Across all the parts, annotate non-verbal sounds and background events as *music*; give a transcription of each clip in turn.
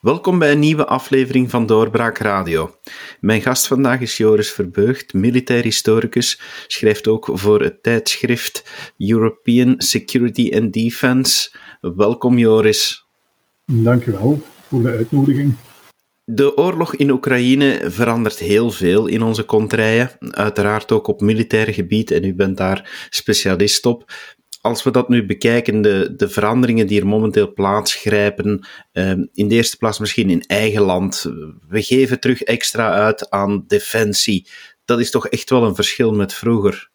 Welkom bij een nieuwe aflevering van Doorbraak Radio. Mijn gast vandaag is Joris Verbeugd, militair historicus, schrijft ook voor het tijdschrift European Security and Defense. Welkom Joris. Dank u wel voor de uitnodiging. De oorlog in Oekraïne verandert heel veel in onze kontrijen, uiteraard ook op militair gebied en u bent daar specialist op als we dat nu bekijken, de, de veranderingen die er momenteel plaatsgrijpen, uh, in de eerste plaats misschien in eigen land, we geven terug extra uit aan defensie. Dat is toch echt wel een verschil met vroeger?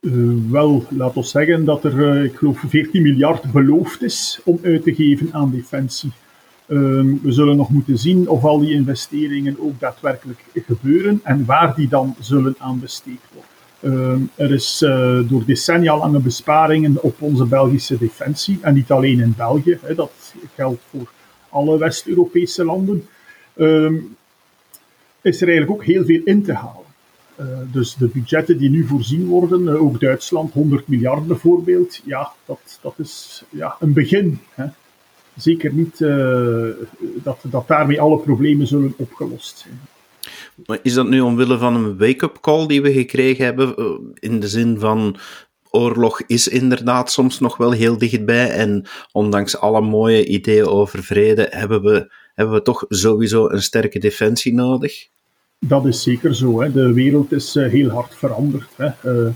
Uh, wel, laat ons zeggen dat er, uh, ik geloof, 14 miljard beloofd is om uit te geven aan defensie. Ehm, we zullen nog moeten zien of al die investeringen ook daadwerkelijk gebeuren en waar die dan zullen aan besteed worden. Ehm, er is uh, door decennia lange besparingen op onze Belgische defensie, en niet alleen in België, hè, dat geldt voor alle West-Europese landen, uh, is er eigenlijk ook heel veel in te halen. Uh, dus de budgetten die nu voorzien worden, uh, ook Duitsland, 100 miljard bijvoorbeeld, ja, dat, dat is ja, een begin. Hè. Zeker niet dat, dat daarmee alle problemen zullen opgelost zijn. Is dat nu omwille van een wake-up call die we gekregen hebben? Eh, in de zin van oorlog is inderdaad soms nog wel heel dichtbij. En ondanks alle mooie ideeën over vrede hebben we, hebben we toch sowieso een sterke defensie nodig? Dat is zeker zo. Hè. De wereld is uh, heel hard veranderd. Hè. Uh,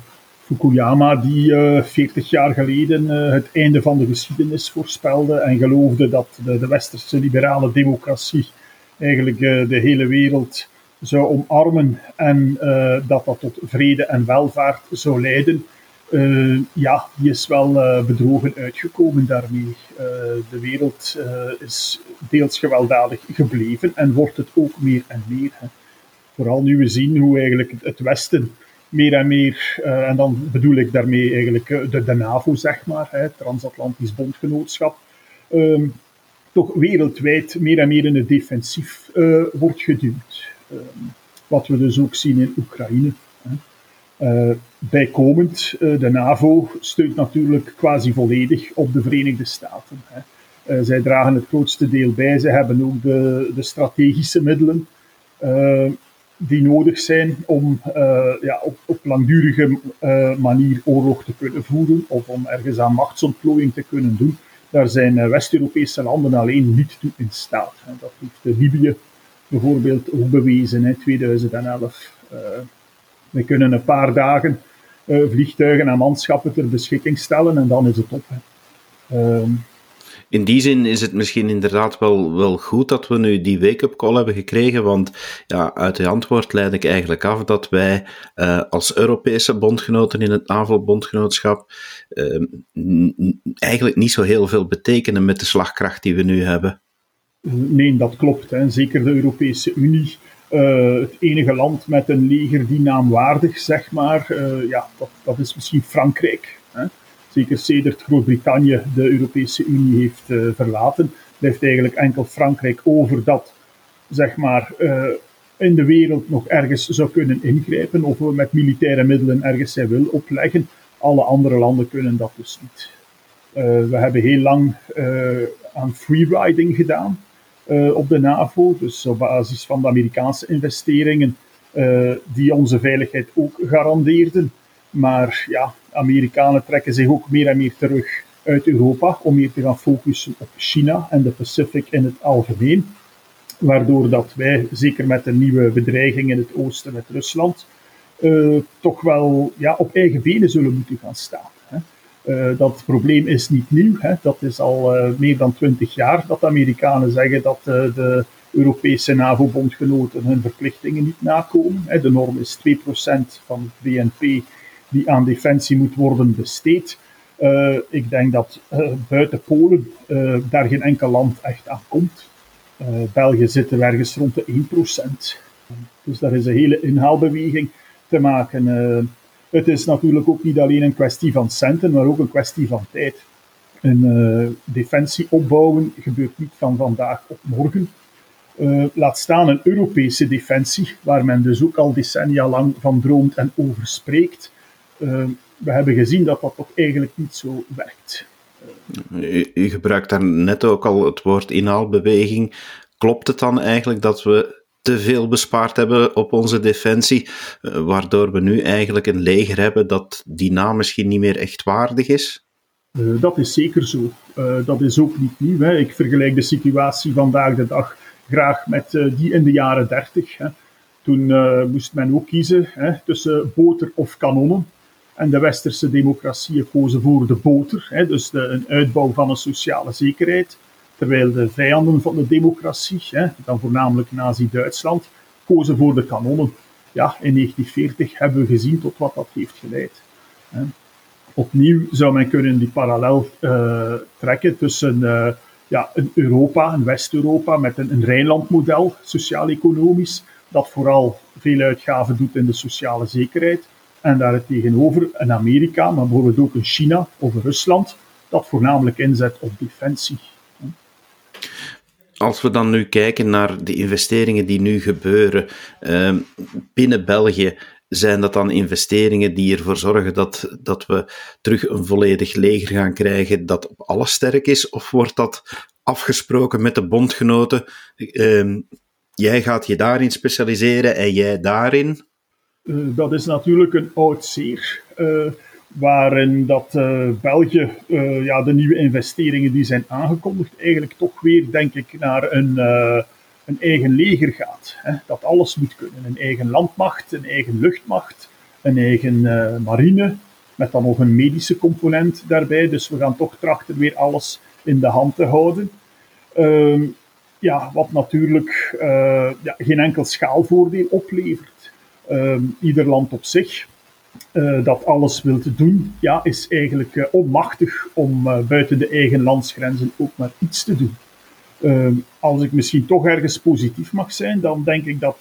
Fukuyama, die uh, 40 jaar geleden het einde van de geschiedenis voorspelde en geloofde dat de, de westerse liberale democratie eigenlijk de hele wereld zou omarmen en uh, dat dat tot vrede en welvaart zou leiden, uh, ja, die is wel uh, bedrogen uitgekomen daarmee. de wereld is deels gewelddadig gebleven en wordt het ook meer en meer. Hè. Vooral nu we zien hoe eigenlijk het Westen meer en meer, en dan bedoel ik daarmee eigenlijk de, de NAVO, zeg maar, het Transatlantisch Bondgenootschap, ehm, toch wereldwijd meer en meer in het defensief wordt geduwd. Ehm, wat we dus ook zien in Oekraïne. Uh, bijkomend, uh, de NAVO steunt natuurlijk quasi volledig op de Verenigde Staten. Hè. Uh, zij dragen het grootste deel bij. Ze hebben ook de, de strategische middelen die nodig zijn om ja, op, op langdurige manier oorlog te kunnen voeren of om ergens aan machtsontplooiing te kunnen doen. Daar zijn West-Europese landen alleen niet toe in staat. Dat heeft Libië bijvoorbeeld ook bewezen in 2011. Uh, we kunnen een paar dagen uh, vliegtuigen en manschappen ter beschikking stellen en dan is het op. Uh, in die zin is het misschien inderdaad wel, wel goed dat we nu die wake-up call hebben gekregen, want ja, uit de antwoord leid ik eigenlijk af dat wij uh, als Europese bondgenoten in het NAVO-bondgenootschap uh, eigenlijk niet zo heel veel betekenen met de slagkracht die we nu hebben. Nee, dat klopt. Hè. Zeker de Europese Unie, uh, het enige land met een leger die naamwaardig, zeg maar, uh, ja, dat, dat, is misschien Frankrijk. Hè. Zeker sedert Groot-Brittannië de Europese Unie heeft uh, verlaten, blijft eigenlijk enkel Frankrijk over dat, zeg maar, in de wereld nog ergens zou kunnen ingrijpen of met militaire middelen ergens zijn wil opleggen. Alle andere landen kunnen dat dus niet. we hebben heel lang aan freeriding gedaan. Uh, op de NAVO. Dus op basis van de Amerikaanse investeringen uh, die onze veiligheid ook garandeerden. Maar ja, Amerikanen trekken zich ook meer en meer terug uit Europa om meer te gaan focussen op China en de Pacific in het algemeen. Waardoor dat wij, zeker met de nieuwe bedreiging in het oosten met Rusland, uh, toch wel ja, op eigen benen zullen moeten gaan staan. Uh, dat probleem is niet nieuw. Hè. Dat is al uh, meer dan twintig jaar dat Amerikanen zeggen dat uh, de Europese NAVO-bondgenoten hun verplichtingen niet nakomen. Hè. De norm is 2% van het BNP die aan defensie moet worden besteed. ik denk dat buiten Polen daar geen enkel land echt aan komt. België zit er ergens rond de 1%. Dus daar is een hele inhaalbeweging te maken het is natuurlijk ook niet alleen een kwestie van centen, maar ook een kwestie van tijd. Een uh, defensie opbouwen gebeurt niet van vandaag op morgen. Uh, laat staan een Europese defensie, waar men dus ook al decennia lang van droomt en over spreekt. Uh, we hebben gezien dat dat toch eigenlijk niet zo werkt. U gebruikt daar net ook al het woord inhaalbeweging. klopt het dan eigenlijk dat we te veel bespaard hebben op onze defensie, uh, waardoor we nu eigenlijk een leger hebben dat die naam misschien niet meer echt waardig is? Uh, dat is zeker zo. Uh, dat is ook niet nieuw. Hè. Ik vergelijk de situatie vandaag de dag graag met die in de jaren 30. Hè. Toen moest men ook kiezen hè, tussen boter of kanonnen. En de westerse democratieën kozen voor de boter, hè, dus de, een uitbouw van een sociale zekerheid. Terwijl de vijanden van de democratie, hè, dan voornamelijk Nazi-Duitsland, kozen voor de kanonnen. Ja, in 1940 hebben we gezien tot wat dat heeft geleid. Hè. Opnieuw zou men kunnen die parallel uh, trekken tussen uh, ja, een Europa, een West-Europa, met een, een Rijnland-model, sociaal-economisch, dat vooral veel uitgaven doet in de sociale zekerheid. En daar tegenover een Amerika, maar bijvoorbeeld ook een China of Rusland, dat voornamelijk inzet op defensie. Als we dan nu kijken naar de investeringen die nu gebeuren uh, binnen België, zijn dat dan investeringen die ervoor zorgen dat, dat we terug een volledig leger gaan krijgen dat op alles sterk is? Of wordt dat afgesproken met de bondgenoten? Uh, jij gaat je daarin specialiseren en jij daarin? Uh, dat is natuurlijk een oud zeer. Waarin dat uh, België uh, ja, de nieuwe investeringen die zijn aangekondigd eigenlijk toch weer, denk ik, naar een, uh, een eigen leger gaat. Hè? Dat alles moet kunnen. Een eigen landmacht, een eigen luchtmacht, een eigen marine, met dan nog een medische component daarbij. Dus we gaan toch trachten weer alles in de hand te houden. Ehm, ja, wat natuurlijk ja, geen enkel schaalvoordeel oplevert. Ehm, ieder land op zich uh, dat alles wil doen, ja, is eigenlijk uh, onmachtig om uh, buiten de eigen landsgrenzen ook maar iets te doen. Ehm, als ik misschien toch ergens positief mag zijn, dan denk ik dat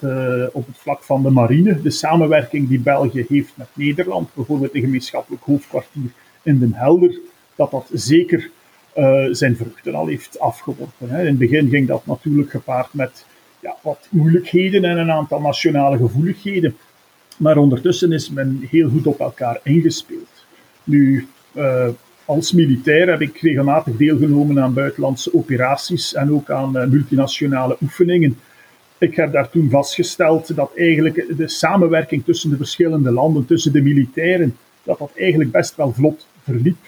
op het vlak van de marine, de samenwerking die België heeft met Nederland, bijvoorbeeld een gemeenschappelijk hoofdkwartier in Den Helder, dat dat zeker zijn vruchten al heeft afgeworpen. Hè. In het begin ging dat natuurlijk gepaard met ja, wat moeilijkheden en een aantal nationale gevoeligheden. Maar ondertussen is men heel goed op elkaar ingespeeld. Nu, uh, als militair heb ik regelmatig deelgenomen aan buitenlandse operaties en ook aan uh, multinationale oefeningen. Ik heb daar toen vastgesteld dat eigenlijk de samenwerking tussen de verschillende landen, tussen de militairen, dat dat eigenlijk best wel vlot verliep.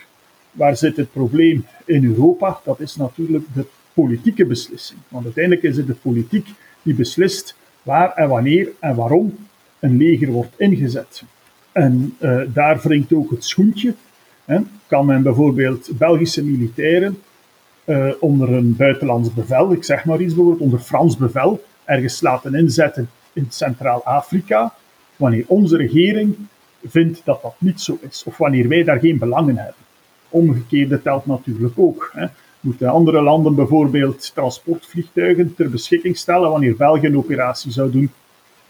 Waar zit het probleem in Europa? Dat is natuurlijk de politieke beslissing. Want uiteindelijk is het de politiek die beslist waar en wanneer en waarom een leger wordt ingezet. En uh, daar wringt ook het schoentje. Hè. Kan men bijvoorbeeld Belgische militairen uh, onder een buitenlands bevel, ik zeg maar iets bijvoorbeeld, onder Frans bevel, ergens laten inzetten in Centraal-Afrika, wanneer onze regering vindt dat dat niet zo is, of wanneer wij daar geen belang in hebben. Omgekeerde telt natuurlijk ook. Hè. Moeten andere landen bijvoorbeeld transportvliegtuigen ter beschikking stellen wanneer België een operatie zou doen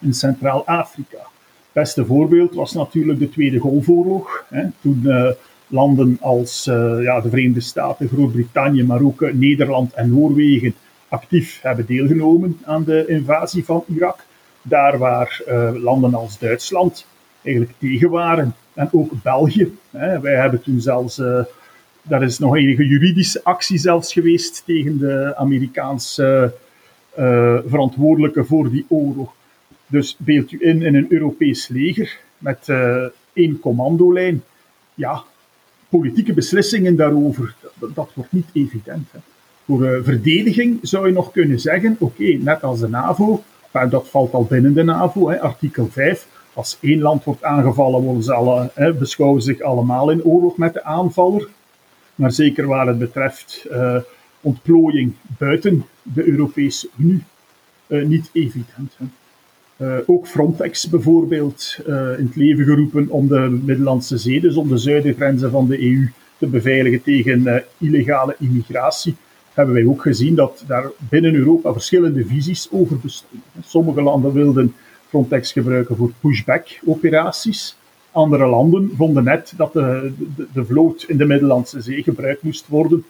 in Centraal-Afrika. Het beste voorbeeld was natuurlijk de Tweede Golfoorlog. Hè, toen uh, landen als uh, ja, de Verenigde Staten, Groot-Brittannië, maar ook Nederland en Noorwegen actief hebben deelgenomen aan de invasie van Irak. Daar waar landen als Duitsland eigenlijk tegen waren. En ook België. Hè. Wij hebben toen zelfs daar is nog enige juridische actie zelfs geweest tegen de Amerikaanse uh, verantwoordelijke voor die oorlog. Dus beeld u in in een Europees leger met uh, één commandolijn. Ja, politieke beslissingen daarover, dat, wordt niet evident. Hè. Voor uh, verdediging zou je nog kunnen zeggen, oké, net als de NAVO, maar dat valt al binnen de NAVO, hè, artikel 5. Als één land wordt aangevallen, worden ze alle, hè, beschouwen zich allemaal in oorlog met de aanvaller. Maar zeker waar het betreft uh, ontplooiing buiten de Europese Unie, niet evident. Hè. Uh, ook Frontex bijvoorbeeld uh, in het leven geroepen om de Middellandse Zee, dus om de zuidengrenzen van de EU te beveiligen tegen uh, illegale immigratie. Hebben wij ook gezien dat daar binnen Europa verschillende visies over bestonden. Sommige landen wilden Frontex gebruiken voor pushback-operaties. Andere landen vonden net dat de, de, de vloot in de Middellandse Zee gebruikt moest worden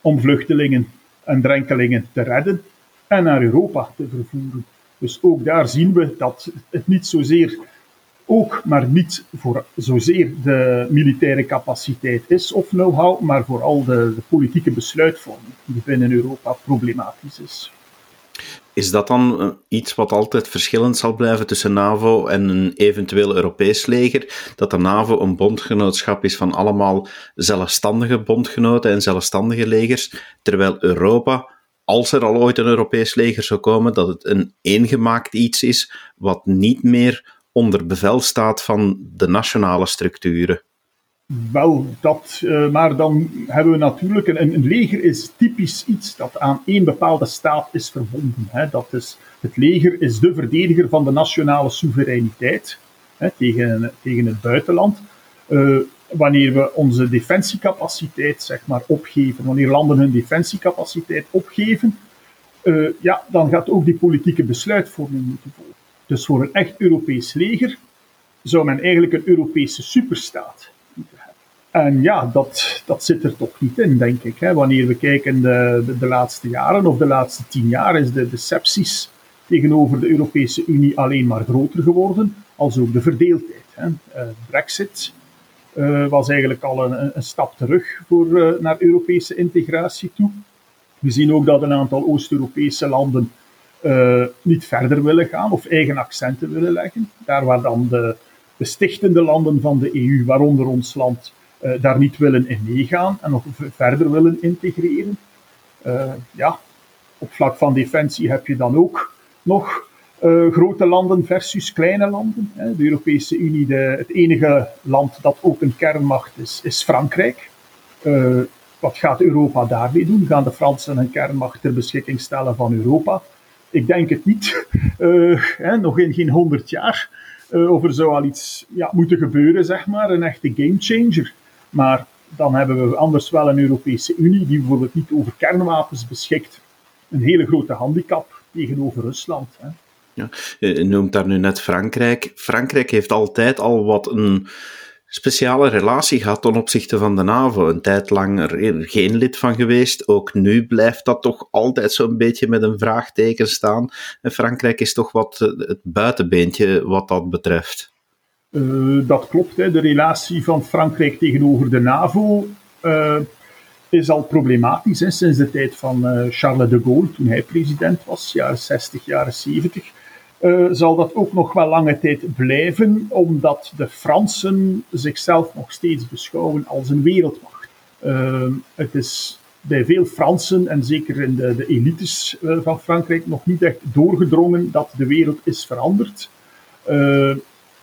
om vluchtelingen en drenkelingen te redden en naar Europa te vervoeren. Dus ook daar zien we dat het niet zozeer, ook maar niet voor zozeer de militaire capaciteit is of know-how, maar vooral de, de politieke besluitvorming die binnen Europa problematisch is. Is dat dan eh, iets wat altijd verschillend zal blijven tussen NAVO en een eventueel Europees leger? Dat de NAVO een bondgenootschap is van allemaal zelfstandige bondgenoten en zelfstandige legers, terwijl Europa, als er al ooit een Europees leger zou komen, dat het een eengemaakt iets is wat niet meer onder bevel staat van de nationale structuren? Wel, dat, uh, maar dan hebben we natuurlijk, een, een, leger is typisch iets dat aan één bepaalde staat is verbonden. Hè. Dat is, het leger is de verdediger van de nationale soevereiniteit hè, tegen, tegen het buitenland. Uh, wanneer we onze defensiecapaciteit zeg maar, opgeven, wanneer landen hun defensiecapaciteit opgeven, uh, ja, dan gaat ook die politieke besluitvorming moeten volgen. Dus voor een echt Europees leger zou men eigenlijk een Europese superstaat en ja, dat, dat zit er toch niet in, denk ik. Hè. Wanneer we kijken de, de, laatste jaren of de laatste tien jaar, is de, de sepsis tegenover de Europese Unie alleen maar groter geworden, als ook de verdeeldheid. Hè. Uh, Brexit uh, was eigenlijk al een, een stap terug voor, uh, naar Europese integratie toe. We zien ook dat een aantal Oost-Europese landen niet verder willen gaan of eigen accenten willen leggen. Daar waar dan de, de stichtende landen van de EU, waaronder ons land, daar niet willen in meegaan en nog verder willen integreren. Ja, op vlak van defensie heb je dan ook nog uh, grote landen versus kleine landen. Hè. De Europese Unie, de, het enige land dat ook een kernmacht is, is Frankrijk. wat gaat Europa daarmee doen? Gaan de Fransen een kernmacht ter beschikking stellen van Europa? Ik denk het niet. *laughs* Hè, nog in geen honderd jaar. of er zou al iets ja, moeten gebeuren, zeg maar, een echte gamechanger. Maar dan hebben we anders wel een Europese Unie die bijvoorbeeld niet over kernwapens beschikt. Een hele grote handicap tegenover Rusland. Hè. Je noemt daar nu net Frankrijk. Frankrijk heeft altijd al wat een speciale relatie gehad ten opzichte van de NAVO. Een tijd lang er geen lid van geweest. Ook nu blijft dat toch altijd zo'n beetje met een vraagteken staan. En Frankrijk is toch wat het buitenbeentje wat dat betreft. Uh, dat klopt. Hè. De relatie van Frankrijk tegenover de NAVO is al problematisch hè, sinds de tijd van Charles de Gaulle, toen hij president was, jaren 60, jaren 70. Zal dat ook nog wel lange tijd blijven, omdat de Fransen zichzelf nog steeds beschouwen als een wereldmacht. het is bij veel Fransen, en zeker in de, de elites van Frankrijk, nog niet echt doorgedrongen dat de wereld is veranderd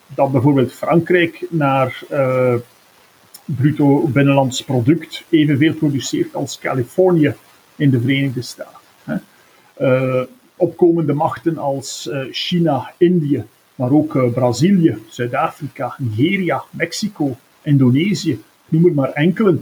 dat bijvoorbeeld Frankrijk naar uh, bruto binnenlands product evenveel produceert als Californië in de Verenigde Staten. Uh, opkomende machten als uh, China, Indië, maar ook Brazilië, Zuid-Afrika, Nigeria, Mexico, Indonesië, noem maar enkele,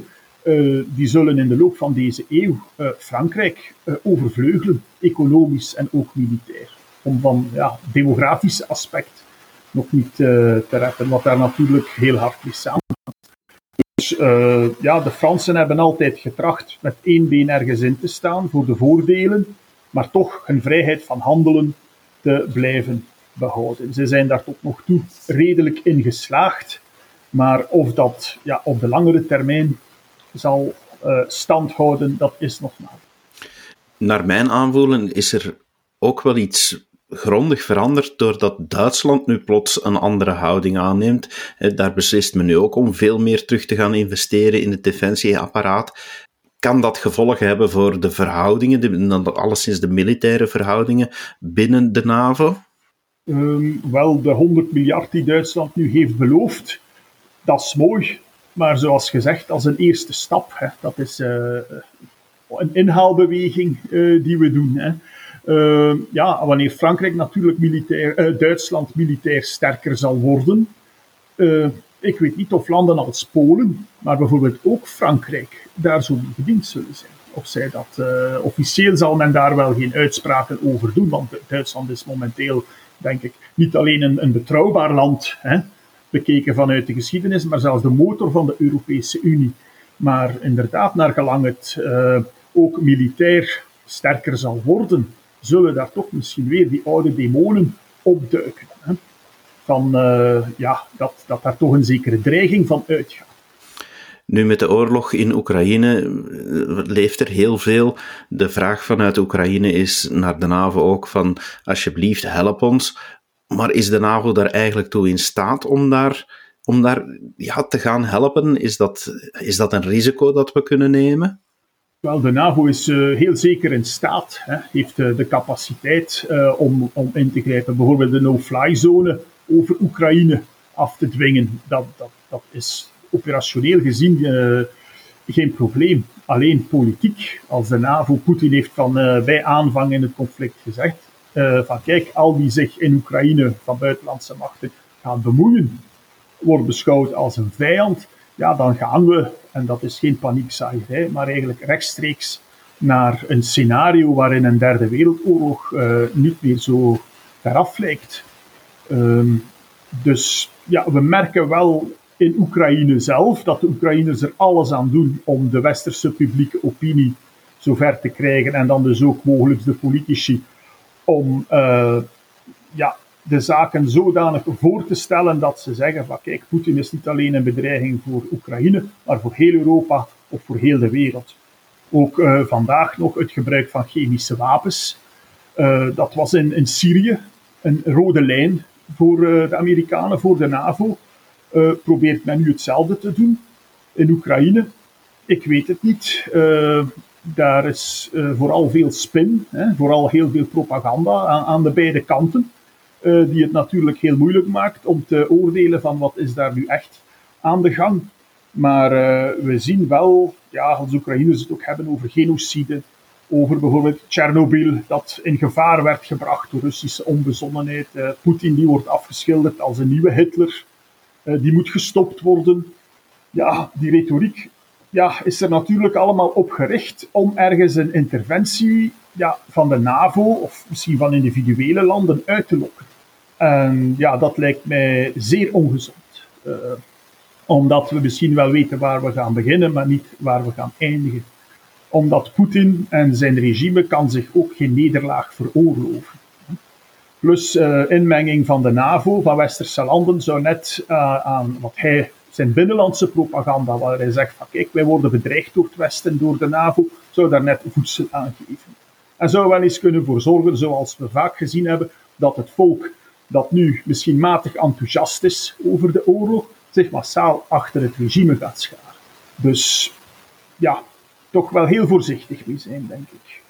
die zullen in de loop van deze eeuw Frankrijk overvleugelen, economisch en ook militair. Om van ja, demografische aspect nog niet te reppen, wat daar natuurlijk heel hard mee samen Dus ja, de Fransen hebben altijd getracht met één been ergens in te staan voor de voordelen, maar toch hun vrijheid van handelen te blijven behouden. Ze zijn daar tot nog toe redelijk in geslaagd, maar of dat ja, op de langere termijn zal uh, stand houden, dat is nog maar. Naar mijn aanvoelen is er ook wel iets grondig veranderd doordat Duitsland nu plots een andere houding aanneemt. Daar beslist men nu ook om veel meer terug te gaan investeren in het defensieapparaat. Kan dat gevolgen hebben voor de verhoudingen, de, alleszins de militaire verhoudingen binnen de NAVO? Um, wel, de 100 miljard die Duitsland nu heeft beloofd, dat is mooi. Maar zoals gezegd, als een eerste stap, hè, dat is uh, een inhaalbeweging uh, die we doen. Hè. Uh, ja, wanneer Frankrijk natuurlijk militair, uh, Duitsland militair sterker zal worden. Ik weet niet of landen als Polen, maar bijvoorbeeld ook Frankrijk, daar zo gediend zullen zijn. Of zij dat, officieel zal men daar wel geen uitspraken over doen, want Duitsland is momenteel, denk ik, niet alleen een, een betrouwbaar land, hè, bekeken vanuit de geschiedenis, maar zelfs de motor van de Europese Unie. Maar inderdaad, naar gelang het ook militair sterker zal worden, zullen daar toch misschien weer die oude demonen opduiken. Hè? Van, uh, ja, dat, dat daar toch een zekere dreiging van uitgaat. Nu, met de oorlog in Oekraïne eh, leeft er heel veel. De vraag vanuit Oekraïne is naar de NAVO ook van, alsjeblieft, help ons. Maar is de NAVO daar eigenlijk toe in staat om daar, om daar ja, te gaan helpen? Is dat, is dat een risico dat we kunnen nemen? Wel, de NAVO is uh, heel zeker in staat, hè, heeft uh, de capaciteit uh, om, om in te grijpen. Bijvoorbeeld de no-fly zone over Oekraïne af te dwingen. Dat, dat, dat is operationeel gezien geen probleem. Alleen politiek, als de NAVO, Poetin heeft van bij aanvang in het conflict gezegd, van kijk, al die zich in Oekraïne van buitenlandse machten gaan bemoeien, wordt beschouwd als een vijand ja, dan gaan we, en dat is geen paniekzaaierij, maar eigenlijk rechtstreeks naar een scenario waarin een derde wereldoorlog uh, niet meer zo veraf lijkt. Um, dus ja, we merken wel in Oekraïne zelf dat de Oekraïners er alles aan doen om de westerse publieke opinie zover te krijgen en dan dus ook mogelijk de politici om uh, ja, de zaken zodanig voor te stellen dat ze zeggen van kijk, Poetin is niet alleen een bedreiging voor Oekraïne, maar voor heel Europa of voor heel de wereld. Ook uh, vandaag nog het gebruik van chemische wapens. Uh, dat was in, in Syrië een rode lijn voor uh, de Amerikanen, voor de NAVO. probeert men nu hetzelfde te doen in Oekraïne? Ik weet het niet. daar is vooral veel spin, hè, vooral heel veel propaganda aan, aan de beide kanten. Die het natuurlijk heel moeilijk maakt om te oordelen van wat is daar nu echt aan de gang. Maar we zien wel, ja, als Oekraïners het ook hebben over genocide, over bijvoorbeeld Tsjernobyl, dat in gevaar werd gebracht door Russische onbezonnenheid. Uh, Poetin die wordt afgeschilderd als een nieuwe Hitler, die moet gestopt worden. Ja, die retoriek ja, is er natuurlijk allemaal op gericht om ergens een interventie ja, van de NAVO of misschien van individuele landen uit te lokken. En ja, dat lijkt mij zeer ongezond. Uh, omdat we misschien wel weten waar we gaan beginnen, maar niet waar we gaan eindigen. Omdat Poetin en zijn regime kan zich ook geen nederlaag veroorloven. Plus uh, inmenging van de NAVO, van westerse landen, zou net uh, aan wat hij, zijn binnenlandse propaganda, waar hij zegt van kijk, wij worden bedreigd door het Westen, door de NAVO, zou daar net voedsel aan geven. En zou wel eens kunnen voor zorgen, zoals we vaak gezien hebben, dat het volk dat nu misschien matig enthousiast is over de oorlog, zich massaal achter het regime gaat scharen. Dus ja, toch wel heel voorzichtig mee zijn, denk ik.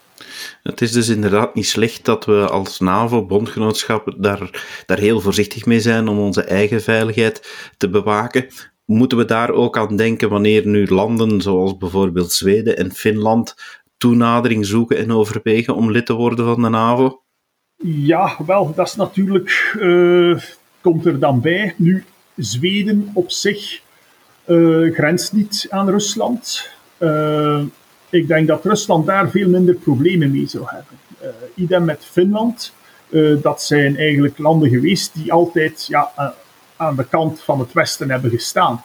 Het is dus inderdaad niet slecht dat we als NAVO-bondgenootschap daar, daar heel voorzichtig mee zijn om onze eigen veiligheid te bewaken. Moeten we daar ook aan denken wanneer nu landen zoals bijvoorbeeld Zweden en Finland toenadering zoeken en overwegen om lid te worden van de NAVO? Ja, wel, dat is natuurlijk, uh, komt er dan bij. Nu, Zweden op zich uh, grenst niet aan Rusland. Uh, ik denk dat Rusland daar veel minder problemen mee zou hebben. idem met Finland. dat zijn eigenlijk landen geweest die altijd ja, aan de kant van het Westen hebben gestaan.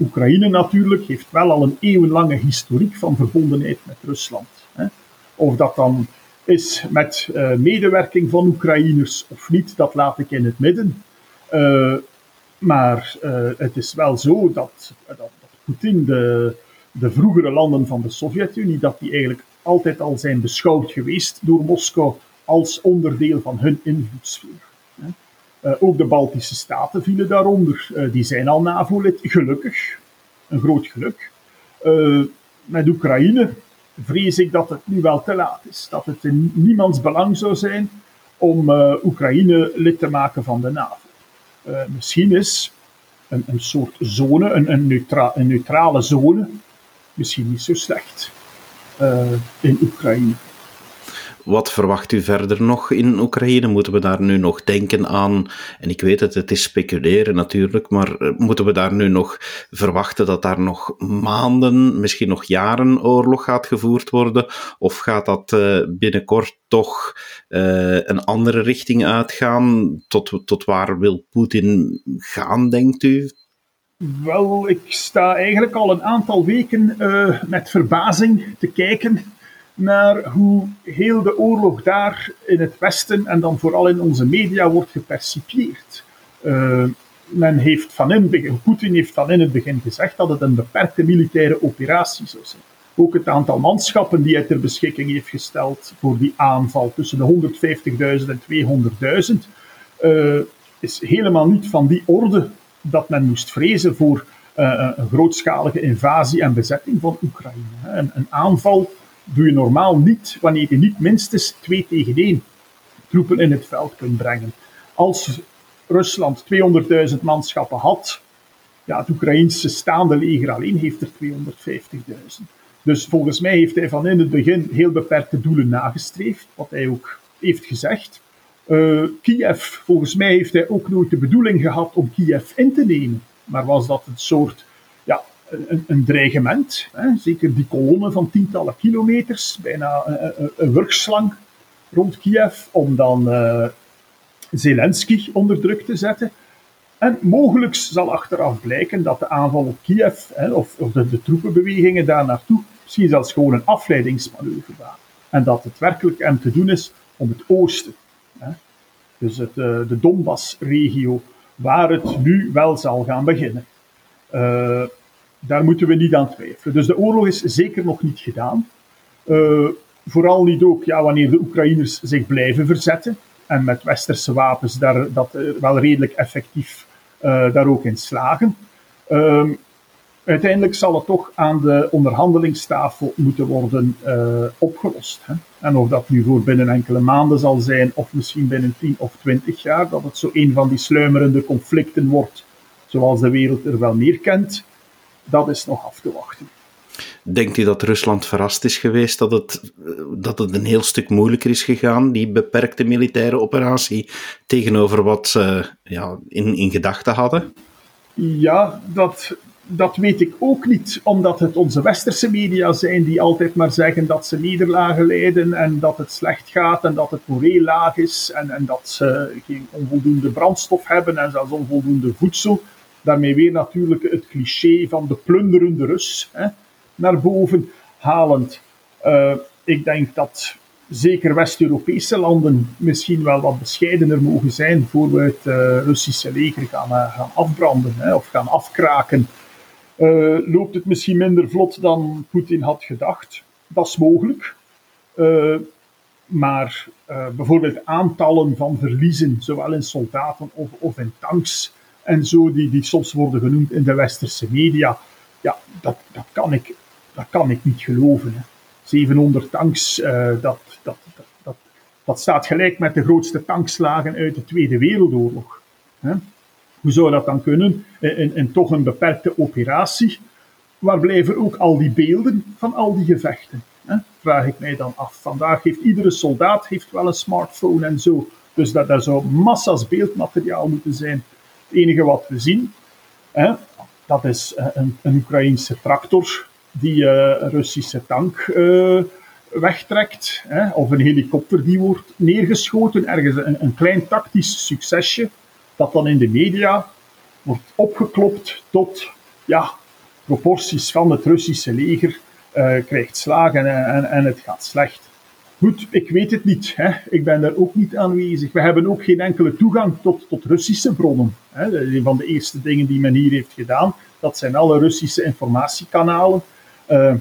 Oekraïne natuurlijk heeft wel al een eeuwenlange historiek van verbondenheid met Rusland. Hè. Of dat dan is met uh, medewerking van Oekraïners of niet, dat laat ik in het midden. Uh, maar uh, het is wel zo dat, dat De, de vroegere landen van de Sovjet-Unie, dat die eigenlijk altijd al zijn beschouwd geweest door Moskou als onderdeel van hun invloedssfeer. ook de Baltische Staten vielen daaronder. die zijn al NAVO-lid, gelukkig. Een groot geluk. met Oekraïne vrees ik dat het nu wel te laat is. Dat het in niemands belang zou zijn om Oekraïne lid te maken van de NAVO. Misschien is een, een soort zone, een, een, neutra een, neutrale zone, misschien niet zo slecht uh, in Oekraïne. Wat verwacht u verder nog in Oekraïne? Moeten we daar nu nog denken aan, en ik weet het, het is speculeren natuurlijk, maar eh, moeten we daar nu nog verwachten dat daar nog maanden, misschien nog jaren oorlog gaat gevoerd worden? Of gaat dat uh, binnenkort toch uh, een andere richting uitgaan? Tot, tot waar wil Poetin gaan, denkt u? Wel, ik sta eigenlijk al een aantal weken met verbazing te kijken naar hoe heel de oorlog daar in het Westen en dan vooral in onze media wordt gepercipieerd. Uh, men heeft van in begin, Poetin heeft van in het begin gezegd dat het een beperkte militaire operatie zou zijn. Ook het aantal manschappen die hij ter beschikking heeft gesteld voor die aanval tussen de 150.000 en 200.000 uh, is helemaal niet van die orde dat men moest vrezen voor uh, een grootschalige invasie en bezetting van Oekraïne. Een, aanval doe je normaal niet wanneer je niet minstens 2 tegen 1 troepen in het veld kunt brengen. Als Rusland 200.000 manschappen had, ja, het Oekraïnse staande leger alleen heeft er 250.000. Dus volgens mij heeft hij van in het begin heel beperkte doelen nagestreefd, wat hij ook heeft gezegd. Uh, Kiev, volgens mij heeft hij ook nooit de bedoeling gehad om Kiev in te nemen, maar was dat een soort een, een dreigement. Hè? Zeker die kolonne van tientallen kilometers, bijna een, een, werkslang rond Kiev, om dan uh, Zelensky onder druk te zetten. En mogelijk zal achteraf blijken dat de aanval op Kiev, hè, of, of de, de, troepenbewegingen daar naartoe, misschien zelfs gewoon een afleidingsmanoeuvre waren. En dat het werkelijk hem te doen is om het oosten. Hè. Dus het, uh, de Donbass-regio, waar het nu wel zal gaan beginnen. Uh, daar moeten we niet aan twijfelen. Dus de oorlog is zeker nog niet gedaan. Uh, vooral niet ook ja, wanneer de Oekraïners zich blijven verzetten en met westerse wapens daar, dat wel redelijk effectief uh, daar ook in slagen. Um, uiteindelijk zal het toch aan de onderhandelingstafel moeten worden opgelost. Hè? En of dat nu voor binnen enkele maanden zal zijn, of misschien binnen 10 of 20 jaar, dat het zo een van die sluimerende conflicten wordt, zoals de wereld er wel meer kent, dat is nog af te wachten. Denkt u dat Rusland verrast is geweest dat het, dat het een heel stuk moeilijker is gegaan, die beperkte militaire operatie, tegenover wat ze ja, in, in gedachten hadden? Ja, dat, dat weet ik ook niet, omdat het onze westerse media zijn die altijd maar zeggen dat ze nederlagen lijden en dat het slecht gaat en dat het moreel laag is en, en dat ze geen onvoldoende brandstof hebben en zelfs onvoldoende voedsel. Daarmee weer natuurlijk het cliché van de plunderende Rus. Hè naar boven halend. Uh, ik denk dat zeker West-Europese landen misschien wel wat bescheidener mogen zijn voor we het uh, Russische leger gaan, uh, gaan afbranden hè, of gaan afkraken. loopt het misschien minder vlot dan Poetin had gedacht? Dat is mogelijk. maar bijvoorbeeld aantallen van verliezen, zowel in soldaten of in tanks en zo, die, die soms worden genoemd in de westerse media, ja, dat, dat kan ik dat kan ik niet geloven. Hè. 700 tanks, uh, dat, dat, dat, dat, staat gelijk met de grootste tankslagen uit de Tweede Wereldoorlog. Hè. Hoe zou dat dan kunnen? In, in toch een beperkte operatie. Waar blijven ook al die beelden van al die gevechten? Hè? Vraag ik mij dan af. Vandaag heeft iedere soldaat heeft wel een smartphone en zo. Dus dat, daar zou massa's beeldmateriaal moeten zijn. Het enige wat we zien, hè, dat is een, een Oekraïnse tractor die uh, een Russische tank uh, wegtrekt, hè, of een helikopter die wordt neergeschoten, ergens een, een, klein tactisch succesje, dat dan in de media wordt opgeklopt tot ja, proporties van het Russische leger, uh, krijgt slagen en, en, en, het gaat slecht. Goed, ik weet het niet. Hè. Ik ben daar ook niet aanwezig. We hebben ook geen enkele toegang tot, tot Russische bronnen. Hè. Een van de eerste dingen die men hier heeft gedaan, dat zijn alle Russische informatiekanalen uh,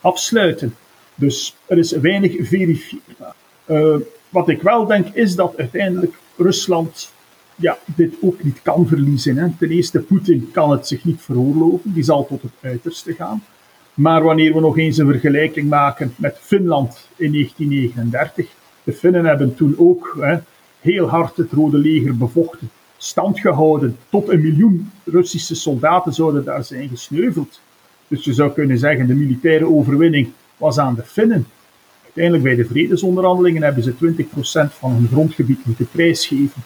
afsluiten. Dus er is weinig verifieerbaar. Uh, wat ik wel denk is dat uiteindelijk Rusland ja, dit ook niet kan verliezen. Hè. Ten eerste, Poetin kan het zich niet veroorloven, die zal tot het uiterste gaan. Maar wanneer we nog eens een vergelijking maken met Finland in 1939, de Finnen hebben toen ook hè, heel hard het Rode Leger bevochten, stand gehouden. Tot een miljoen Russische soldaten zouden daar zijn gesneuveld. Dus je zou kunnen zeggen, de militaire overwinning was aan de Finnen. Uiteindelijk bij de vredesonderhandelingen hebben ze 20% van hun grondgebied moeten prijsgeven.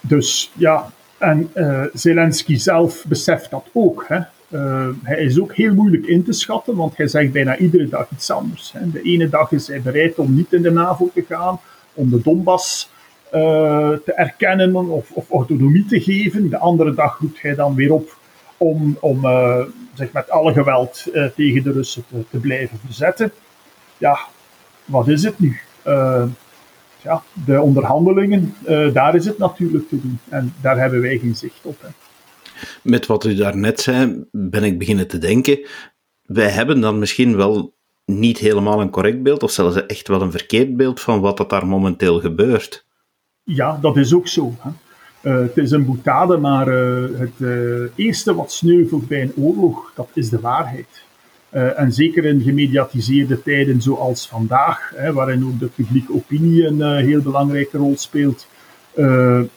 Dus ja, en uh, Zelensky zelf beseft dat ook. Hè. Uh, hij is ook heel moeilijk in te schatten, want hij zegt bijna iedere dag iets anders. Hè. De ene dag is hij bereid om niet in de NAVO te gaan, om de Donbass uh, te erkennen of, of, autonomie te geven. De andere dag roept hij dan weer op om, om zich met alle geweld tegen de Russen te, blijven verzetten. Ja, wat is het nu? Ja, de onderhandelingen, daar is het natuurlijk te doen. En daar hebben wij geen zicht op. Hè. Met wat u daarnet zei, ben ik beginnen te denken. Wij hebben dan misschien wel niet helemaal een correct beeld, of zelfs echt wel een verkeerd beeld van wat dat daar momenteel gebeurt. Ja, dat is ook zo. Hè. Uh, het is een boetade, maar uh, het uh, eerste wat sneuvelt bij een oorlog, dat is de waarheid. en zeker in gemediatiseerde tijden zoals vandaag, hè, waarin ook de publieke opinie een heel belangrijke rol speelt,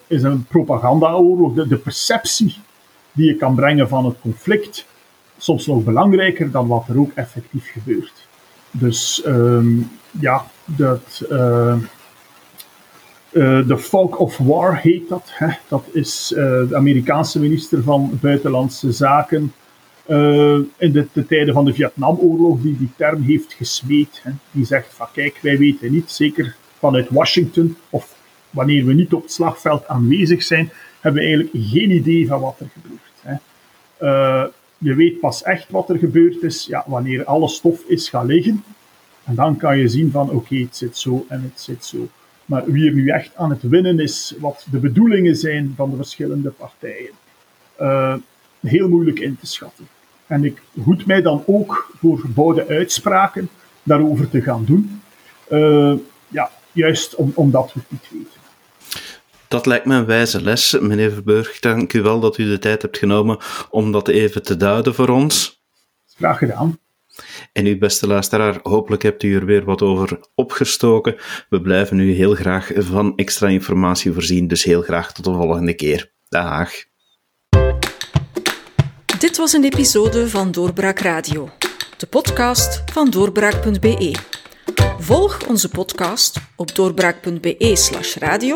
is een propagandaoorlog. De, de perceptie die je kan brengen van het conflict soms nog belangrijker dan wat er ook effectief gebeurt. Dus um, ja, dat, uh, uh, de Fog of War heet dat. Hè? Dat is uh, de Amerikaanse minister van Buitenlandse Zaken in de, de, tijden van de Vietnamoorlog die die term heeft gesmeed. Hè? Die zegt van kijk, wij weten niet, zeker vanuit Washington of wanneer we niet op het slagveld aanwezig zijn, hebben we eigenlijk geen idee van wat er gebeurt. Hè? je weet pas echt wat er gebeurd is ja, wanneer alle stof is gaan liggen. En dan kan je zien van oké, het zit zo en het zit zo. Maar wie er nu echt aan het winnen is, wat de bedoelingen zijn van de verschillende partijen, uh, heel moeilijk in te schatten. En ik hoed mij dan ook voor bouwde uitspraken daarover te gaan doen. Uh, ja, juist om, omdat we het niet weten. Dat lijkt me een wijze les, meneer Verburg. Dank u wel dat u de tijd hebt genomen om dat even te duiden voor ons. Graag gedaan. En u, beste luisteraar, hopelijk hebt u er weer wat over opgestoken. We blijven u heel graag van extra informatie voorzien, dus heel graag tot de volgende keer. Dag. Dit was een episode van Doorbraak Radio, de podcast van doorbraak.be. Volg onze podcast op doorbraak.be/radio